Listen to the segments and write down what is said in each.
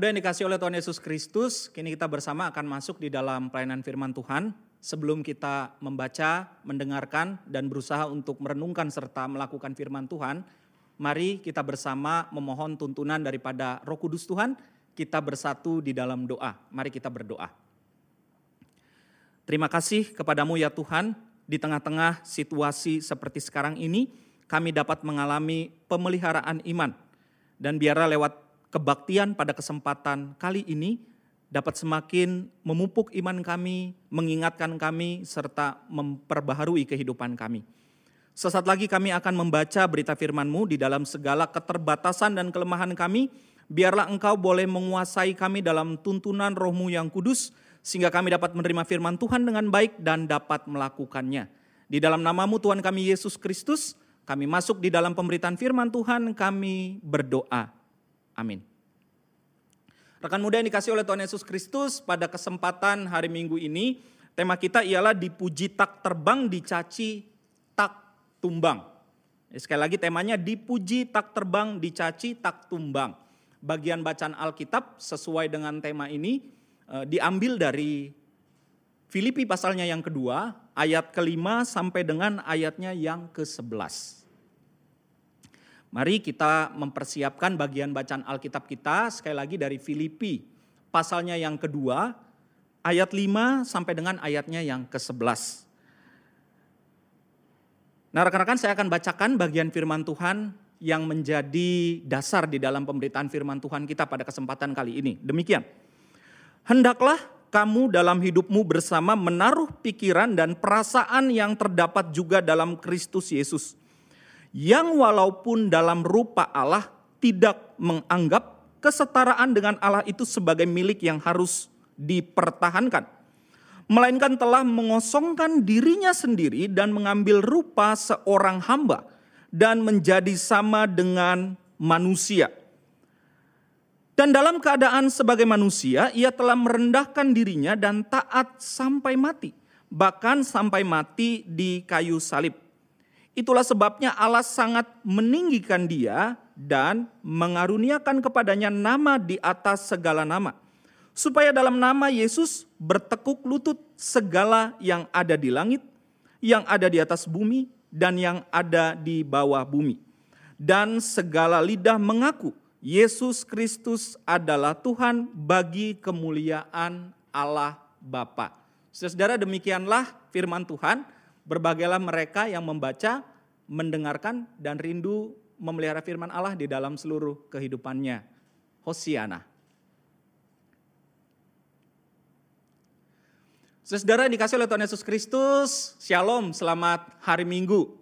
Muda yang dikasih oleh Tuhan Yesus Kristus, kini kita bersama akan masuk di dalam pelayanan firman Tuhan. Sebelum kita membaca, mendengarkan, dan berusaha untuk merenungkan serta melakukan firman Tuhan, mari kita bersama memohon tuntunan daripada roh kudus Tuhan, kita bersatu di dalam doa. Mari kita berdoa. Terima kasih kepadamu ya Tuhan, di tengah-tengah situasi seperti sekarang ini, kami dapat mengalami pemeliharaan iman. Dan biarlah lewat kebaktian pada kesempatan kali ini dapat semakin memupuk iman kami, mengingatkan kami, serta memperbaharui kehidupan kami. Sesaat lagi kami akan membaca berita firman-Mu di dalam segala keterbatasan dan kelemahan kami. Biarlah Engkau boleh menguasai kami dalam tuntunan rohmu yang kudus, sehingga kami dapat menerima firman Tuhan dengan baik dan dapat melakukannya. Di dalam namamu Tuhan kami Yesus Kristus, kami masuk di dalam pemberitaan firman Tuhan, kami berdoa. Amin. Rekan muda yang dikasih oleh Tuhan Yesus Kristus pada kesempatan hari Minggu ini, tema kita ialah dipuji tak terbang, dicaci tak tumbang. Sekali lagi temanya dipuji tak terbang, dicaci tak tumbang. Bagian bacaan Alkitab sesuai dengan tema ini eh, diambil dari Filipi pasalnya yang kedua, ayat kelima sampai dengan ayatnya yang ke-11. Mari kita mempersiapkan bagian bacaan Alkitab kita sekali lagi dari Filipi pasalnya yang kedua ayat 5 sampai dengan ayatnya yang ke-11. Nah rekan-rekan saya akan bacakan bagian firman Tuhan yang menjadi dasar di dalam pemberitaan firman Tuhan kita pada kesempatan kali ini. Demikian. Hendaklah kamu dalam hidupmu bersama menaruh pikiran dan perasaan yang terdapat juga dalam Kristus Yesus yang walaupun dalam rupa Allah tidak menganggap kesetaraan dengan Allah itu sebagai milik yang harus dipertahankan. Melainkan telah mengosongkan dirinya sendiri dan mengambil rupa seorang hamba dan menjadi sama dengan manusia. Dan dalam keadaan sebagai manusia, ia telah merendahkan dirinya dan taat sampai mati, bahkan sampai mati di kayu salib. Itulah sebabnya Allah sangat meninggikan dia dan mengaruniakan kepadanya nama di atas segala nama. Supaya dalam nama Yesus bertekuk lutut segala yang ada di langit, yang ada di atas bumi, dan yang ada di bawah bumi. Dan segala lidah mengaku Yesus Kristus adalah Tuhan bagi kemuliaan Allah Bapa. Saudara demikianlah firman Tuhan. Berbagailah mereka yang membaca, mendengarkan, dan rindu memelihara firman Allah di dalam seluruh kehidupannya. Hosiana. Saudara dikasih oleh Tuhan Yesus Kristus, Shalom, selamat hari Minggu.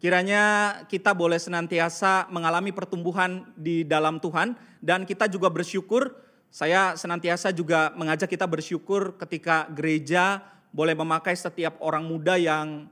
Kiranya kita boleh senantiasa mengalami pertumbuhan di dalam Tuhan dan kita juga bersyukur. Saya senantiasa juga mengajak kita bersyukur ketika gereja boleh memakai setiap orang muda yang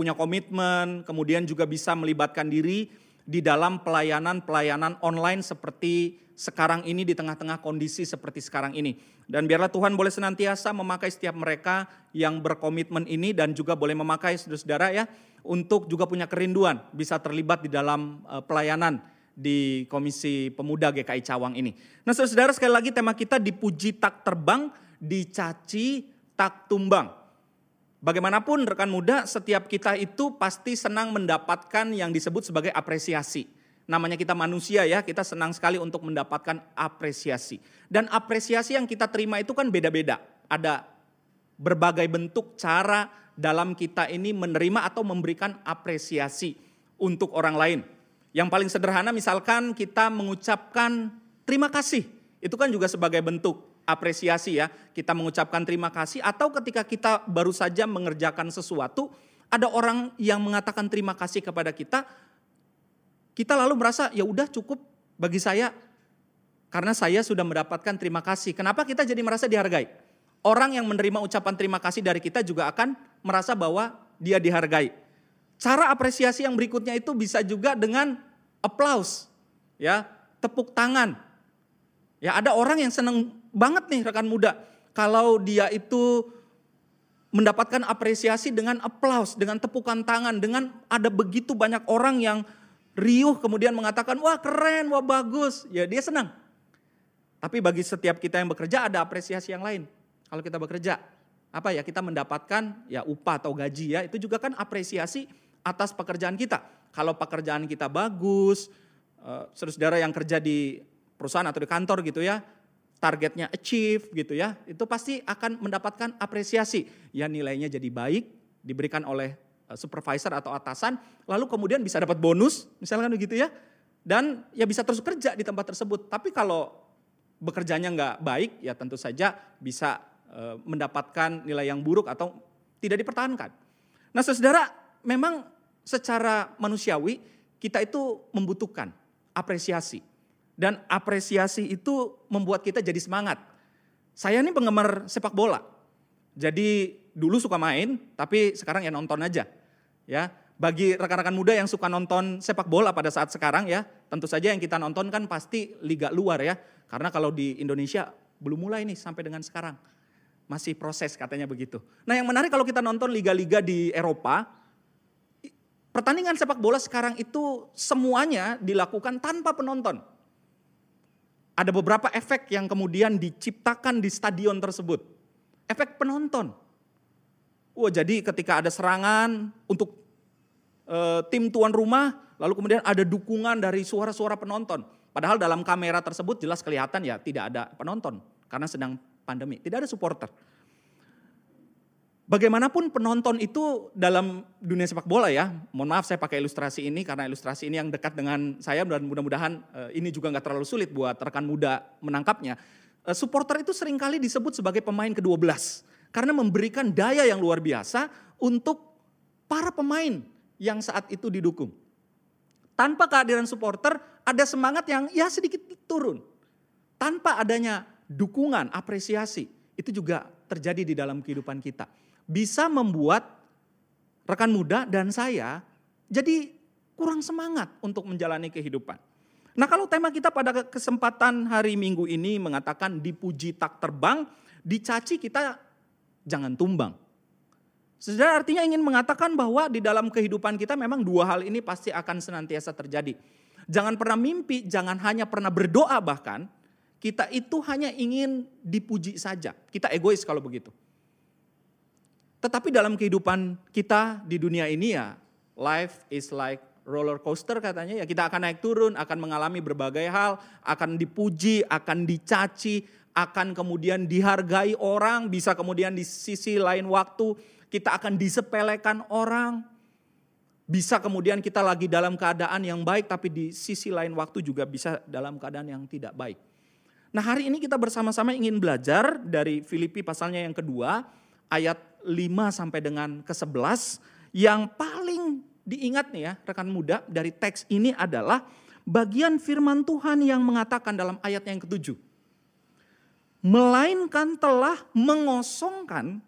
punya komitmen, kemudian juga bisa melibatkan diri di dalam pelayanan-pelayanan online seperti sekarang ini di tengah-tengah kondisi seperti sekarang ini. Dan biarlah Tuhan boleh senantiasa memakai setiap mereka yang berkomitmen ini dan juga boleh memakai saudara-saudara ya untuk juga punya kerinduan bisa terlibat di dalam eh, pelayanan di Komisi Pemuda GKI Cawang ini. Nah saudara-saudara sekali lagi tema kita dipuji tak terbang, dicaci tak tumbang. Bagaimanapun rekan muda, setiap kita itu pasti senang mendapatkan yang disebut sebagai apresiasi. Namanya kita manusia ya, kita senang sekali untuk mendapatkan apresiasi. Dan apresiasi yang kita terima itu kan beda-beda. Ada berbagai bentuk cara dalam kita ini menerima atau memberikan apresiasi untuk orang lain. Yang paling sederhana misalkan kita mengucapkan terima kasih. Itu kan juga sebagai bentuk apresiasi ya, kita mengucapkan terima kasih atau ketika kita baru saja mengerjakan sesuatu, ada orang yang mengatakan terima kasih kepada kita, kita lalu merasa ya udah cukup bagi saya karena saya sudah mendapatkan terima kasih. Kenapa kita jadi merasa dihargai? Orang yang menerima ucapan terima kasih dari kita juga akan merasa bahwa dia dihargai. Cara apresiasi yang berikutnya itu bisa juga dengan applause, ya, tepuk tangan. Ya, ada orang yang senang banget nih rekan muda. Kalau dia itu mendapatkan apresiasi dengan aplaus, dengan tepukan tangan, dengan ada begitu banyak orang yang riuh kemudian mengatakan, wah keren, wah bagus. Ya dia senang. Tapi bagi setiap kita yang bekerja ada apresiasi yang lain. Kalau kita bekerja, apa ya kita mendapatkan ya upah atau gaji ya itu juga kan apresiasi atas pekerjaan kita. Kalau pekerjaan kita bagus, uh, saudara yang kerja di perusahaan atau di kantor gitu ya, targetnya achieve gitu ya, itu pasti akan mendapatkan apresiasi. Ya nilainya jadi baik, diberikan oleh eh, supervisor atau atasan, lalu kemudian bisa dapat bonus, misalkan begitu ya, dan ya bisa terus kerja di tempat tersebut. Tapi kalau bekerjanya nggak baik, ya tentu saja bisa e, mendapatkan nilai yang buruk atau tidak dipertahankan. Nah saudara, memang secara manusiawi kita itu membutuhkan apresiasi. Dan apresiasi itu membuat kita jadi semangat. Saya ini penggemar sepak bola. Jadi dulu suka main, tapi sekarang ya nonton aja. Ya, bagi rekan-rekan muda yang suka nonton sepak bola pada saat sekarang ya, tentu saja yang kita nonton kan pasti liga luar ya. Karena kalau di Indonesia belum mulai nih sampai dengan sekarang. Masih proses katanya begitu. Nah yang menarik kalau kita nonton liga-liga di Eropa, pertandingan sepak bola sekarang itu semuanya dilakukan tanpa penonton. Ada beberapa efek yang kemudian diciptakan di stadion tersebut. Efek penonton. Wah jadi ketika ada serangan untuk e, tim tuan rumah, lalu kemudian ada dukungan dari suara-suara penonton. Padahal dalam kamera tersebut jelas kelihatan ya tidak ada penonton karena sedang pandemi, tidak ada supporter. Bagaimanapun penonton itu dalam dunia sepak bola ya, mohon maaf saya pakai ilustrasi ini karena ilustrasi ini yang dekat dengan saya dan mudah-mudahan eh, ini juga nggak terlalu sulit buat rekan muda menangkapnya. Eh, supporter itu sering kali disebut sebagai pemain ke-12 karena memberikan daya yang luar biasa untuk para pemain yang saat itu didukung. Tanpa kehadiran supporter, ada semangat yang ya sedikit turun. Tanpa adanya dukungan, apresiasi, itu juga terjadi di dalam kehidupan kita. Bisa membuat rekan muda dan saya jadi kurang semangat untuk menjalani kehidupan. Nah kalau tema kita pada kesempatan hari minggu ini mengatakan dipuji tak terbang, dicaci kita jangan tumbang. Saudara artinya ingin mengatakan bahwa di dalam kehidupan kita memang dua hal ini pasti akan senantiasa terjadi. Jangan pernah mimpi, jangan hanya pernah berdoa bahkan. Kita itu hanya ingin dipuji saja. Kita egois kalau begitu. Tetapi dalam kehidupan kita di dunia ini ya, life is like roller coaster katanya ya kita akan naik turun, akan mengalami berbagai hal, akan dipuji, akan dicaci, akan kemudian dihargai orang, bisa kemudian di sisi lain waktu kita akan disepelekan orang. Bisa kemudian kita lagi dalam keadaan yang baik tapi di sisi lain waktu juga bisa dalam keadaan yang tidak baik. Nah hari ini kita bersama-sama ingin belajar dari Filipi pasalnya yang kedua ayat 5 sampai dengan ke-11 yang paling diingat nih ya rekan muda dari teks ini adalah bagian firman Tuhan yang mengatakan dalam ayat yang ketujuh. Melainkan telah mengosongkan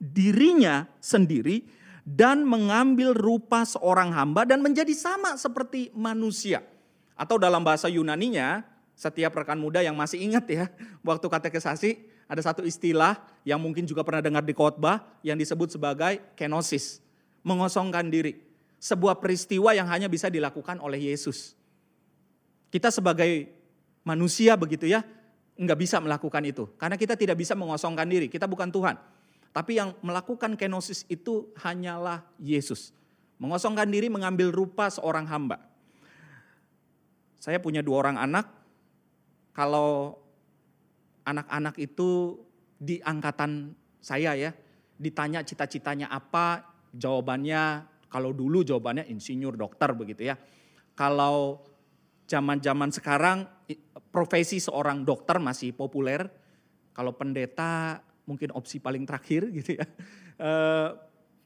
dirinya sendiri dan mengambil rupa seorang hamba dan menjadi sama seperti manusia. Atau dalam bahasa Yunaninya, setiap rekan muda yang masih ingat ya, waktu katekisasi ada satu istilah yang mungkin juga pernah dengar di khotbah yang disebut sebagai kenosis, mengosongkan diri. Sebuah peristiwa yang hanya bisa dilakukan oleh Yesus. Kita sebagai manusia begitu ya, nggak bisa melakukan itu. Karena kita tidak bisa mengosongkan diri, kita bukan Tuhan. Tapi yang melakukan kenosis itu hanyalah Yesus. Mengosongkan diri mengambil rupa seorang hamba. Saya punya dua orang anak. Kalau anak-anak itu di angkatan saya ya, ditanya cita-citanya apa, jawabannya kalau dulu jawabannya insinyur dokter begitu ya. Kalau zaman-zaman sekarang profesi seorang dokter masih populer, kalau pendeta mungkin opsi paling terakhir gitu ya. E,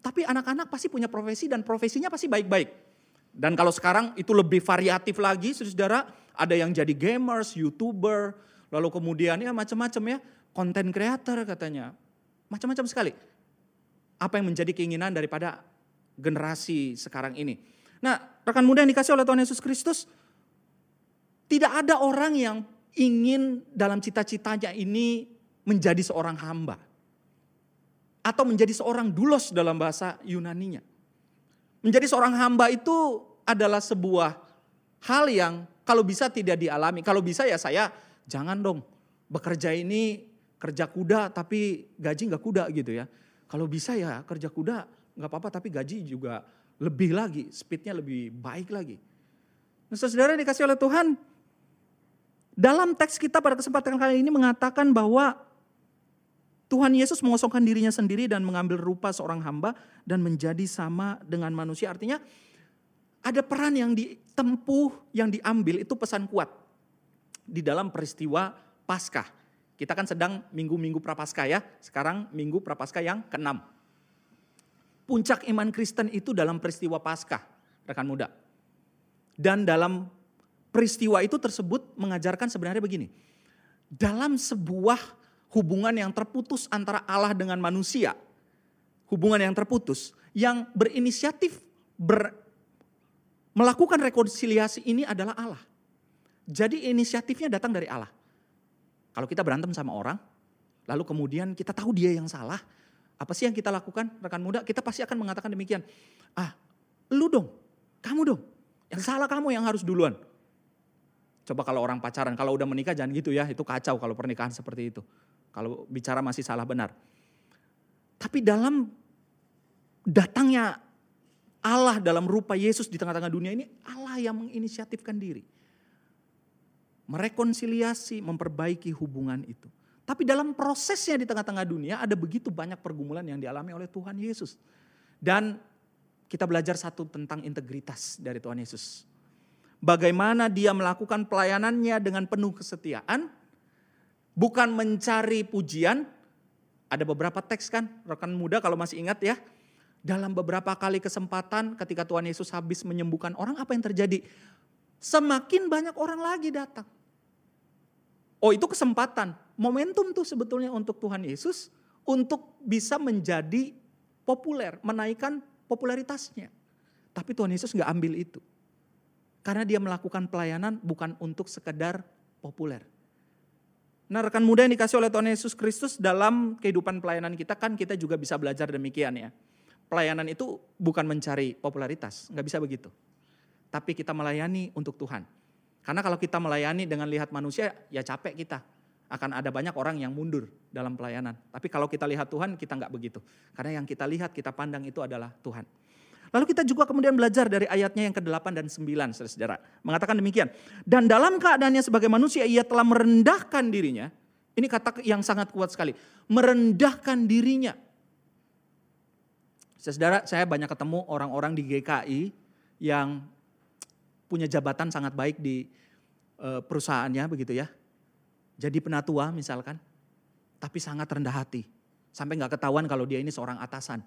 tapi anak-anak pasti punya profesi dan profesinya pasti baik-baik. Dan kalau sekarang itu lebih variatif lagi, saudara, ada yang jadi gamers, youtuber, lalu kemudian ya macam-macam ya, konten creator katanya, macam-macam sekali. Apa yang menjadi keinginan daripada generasi sekarang ini. Nah, rekan muda yang dikasih oleh Tuhan Yesus Kristus, tidak ada orang yang ingin dalam cita-citanya ini menjadi seorang hamba. Atau menjadi seorang dulos dalam bahasa Yunaninya. Menjadi seorang hamba itu adalah sebuah hal yang kalau bisa tidak dialami. Kalau bisa ya saya jangan dong bekerja ini kerja kuda tapi gaji nggak kuda gitu ya. Kalau bisa ya kerja kuda nggak apa-apa tapi gaji juga lebih lagi, speednya lebih baik lagi. Nah saudara dikasih oleh Tuhan, dalam teks kita pada kesempatan kali ini mengatakan bahwa Tuhan Yesus mengosongkan dirinya sendiri dan mengambil rupa seorang hamba dan menjadi sama dengan manusia. Artinya ada peran yang ditempuh, yang diambil itu pesan kuat di dalam peristiwa Paskah. Kita kan sedang minggu-minggu prapaskah ya, sekarang minggu prapaskah yang keenam. Puncak iman Kristen itu dalam peristiwa Paskah, rekan muda. Dan dalam peristiwa itu tersebut mengajarkan sebenarnya begini. Dalam sebuah hubungan yang terputus antara Allah dengan manusia. Hubungan yang terputus, yang berinisiatif ber, melakukan rekonsiliasi ini adalah Allah. Jadi inisiatifnya datang dari Allah. Kalau kita berantem sama orang, lalu kemudian kita tahu dia yang salah, apa sih yang kita lakukan rekan muda? Kita pasti akan mengatakan demikian. Ah, lu dong, kamu dong. Yang salah kamu yang harus duluan. Coba kalau orang pacaran, kalau udah menikah jangan gitu ya, itu kacau kalau pernikahan seperti itu. Kalau bicara masih salah benar. Tapi dalam datangnya Allah dalam rupa Yesus di tengah-tengah dunia ini, Allah yang menginisiatifkan diri. Merekonsiliasi, memperbaiki hubungan itu. Tapi dalam prosesnya di tengah-tengah dunia ada begitu banyak pergumulan yang dialami oleh Tuhan Yesus. Dan kita belajar satu tentang integritas dari Tuhan Yesus. Bagaimana dia melakukan pelayanannya dengan penuh kesetiaan, bukan mencari pujian. Ada beberapa teks kan, rekan muda kalau masih ingat ya. Dalam beberapa kali kesempatan ketika Tuhan Yesus habis menyembuhkan orang, apa yang terjadi? Semakin banyak orang lagi datang. Oh itu kesempatan, momentum tuh sebetulnya untuk Tuhan Yesus untuk bisa menjadi populer, menaikkan popularitasnya. Tapi Tuhan Yesus nggak ambil itu. Karena dia melakukan pelayanan bukan untuk sekedar populer. Nah rekan muda yang dikasih oleh Tuhan Yesus Kristus dalam kehidupan pelayanan kita kan kita juga bisa belajar demikian ya. Pelayanan itu bukan mencari popularitas, nggak bisa begitu. Tapi kita melayani untuk Tuhan. Karena kalau kita melayani dengan lihat manusia ya capek kita. Akan ada banyak orang yang mundur dalam pelayanan. Tapi kalau kita lihat Tuhan kita nggak begitu. Karena yang kita lihat, kita pandang itu adalah Tuhan. Lalu kita juga kemudian belajar dari ayatnya yang ke-8 dan 9 saudara-saudara. Mengatakan demikian. Dan dalam keadaannya sebagai manusia ia telah merendahkan dirinya. Ini kata yang sangat kuat sekali. Merendahkan dirinya. Saudara, saya banyak ketemu orang-orang di GKI yang punya jabatan sangat baik di eh, perusahaannya begitu ya. Jadi penatua misalkan, tapi sangat rendah hati. Sampai nggak ketahuan kalau dia ini seorang atasan.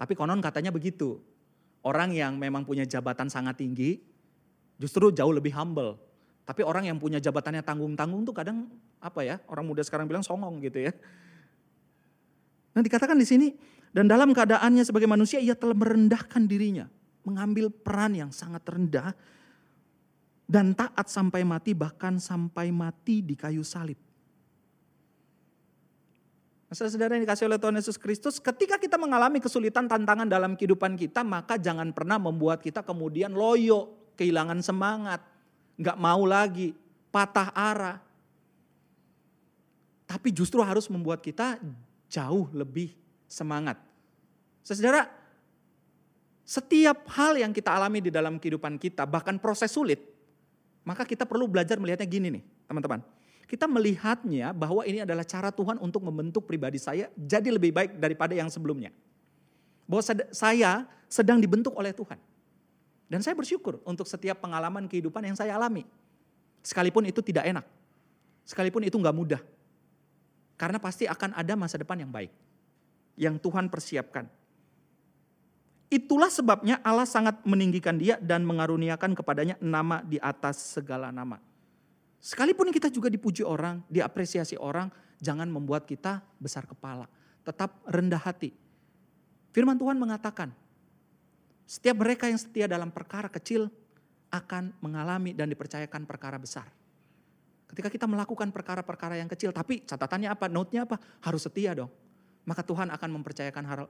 Tapi konon katanya begitu. Orang yang memang punya jabatan sangat tinggi justru jauh lebih humble. Tapi orang yang punya jabatannya tanggung-tanggung tuh kadang apa ya? Orang muda sekarang bilang songong gitu ya. Nah dikatakan di sini dan dalam keadaannya sebagai manusia ia telah merendahkan dirinya, mengambil peran yang sangat rendah dan taat sampai mati bahkan sampai mati di kayu salib. Saudara yang dikasih oleh Tuhan Yesus Kristus, ketika kita mengalami kesulitan tantangan dalam kehidupan kita, maka jangan pernah membuat kita kemudian loyo, kehilangan semangat, nggak mau lagi, patah arah. Tapi justru harus membuat kita jauh lebih semangat. Saudara, setiap hal yang kita alami di dalam kehidupan kita, bahkan proses sulit, maka kita perlu belajar melihatnya gini nih, teman-teman kita melihatnya bahwa ini adalah cara Tuhan untuk membentuk pribadi saya jadi lebih baik daripada yang sebelumnya. Bahwa saya sedang dibentuk oleh Tuhan. Dan saya bersyukur untuk setiap pengalaman kehidupan yang saya alami. Sekalipun itu tidak enak. Sekalipun itu nggak mudah. Karena pasti akan ada masa depan yang baik. Yang Tuhan persiapkan. Itulah sebabnya Allah sangat meninggikan dia dan mengaruniakan kepadanya nama di atas segala nama. Sekalipun kita juga dipuji orang, diapresiasi orang, jangan membuat kita besar kepala. Tetap rendah hati. Firman Tuhan mengatakan, setiap mereka yang setia dalam perkara kecil akan mengalami dan dipercayakan perkara besar. Ketika kita melakukan perkara-perkara yang kecil, tapi catatannya apa, note-nya apa? Harus setia dong. Maka Tuhan akan mempercayakan hal,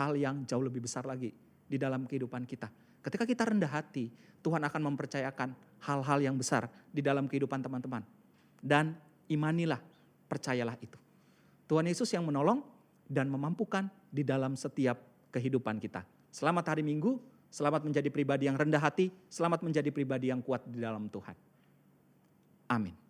hal yang jauh lebih besar lagi di dalam kehidupan kita. Ketika kita rendah hati, Tuhan akan mempercayakan hal-hal yang besar di dalam kehidupan teman-teman. Dan imanilah, percayalah itu. Tuhan Yesus yang menolong dan memampukan di dalam setiap kehidupan kita. Selamat hari Minggu, selamat menjadi pribadi yang rendah hati, selamat menjadi pribadi yang kuat di dalam Tuhan. Amin.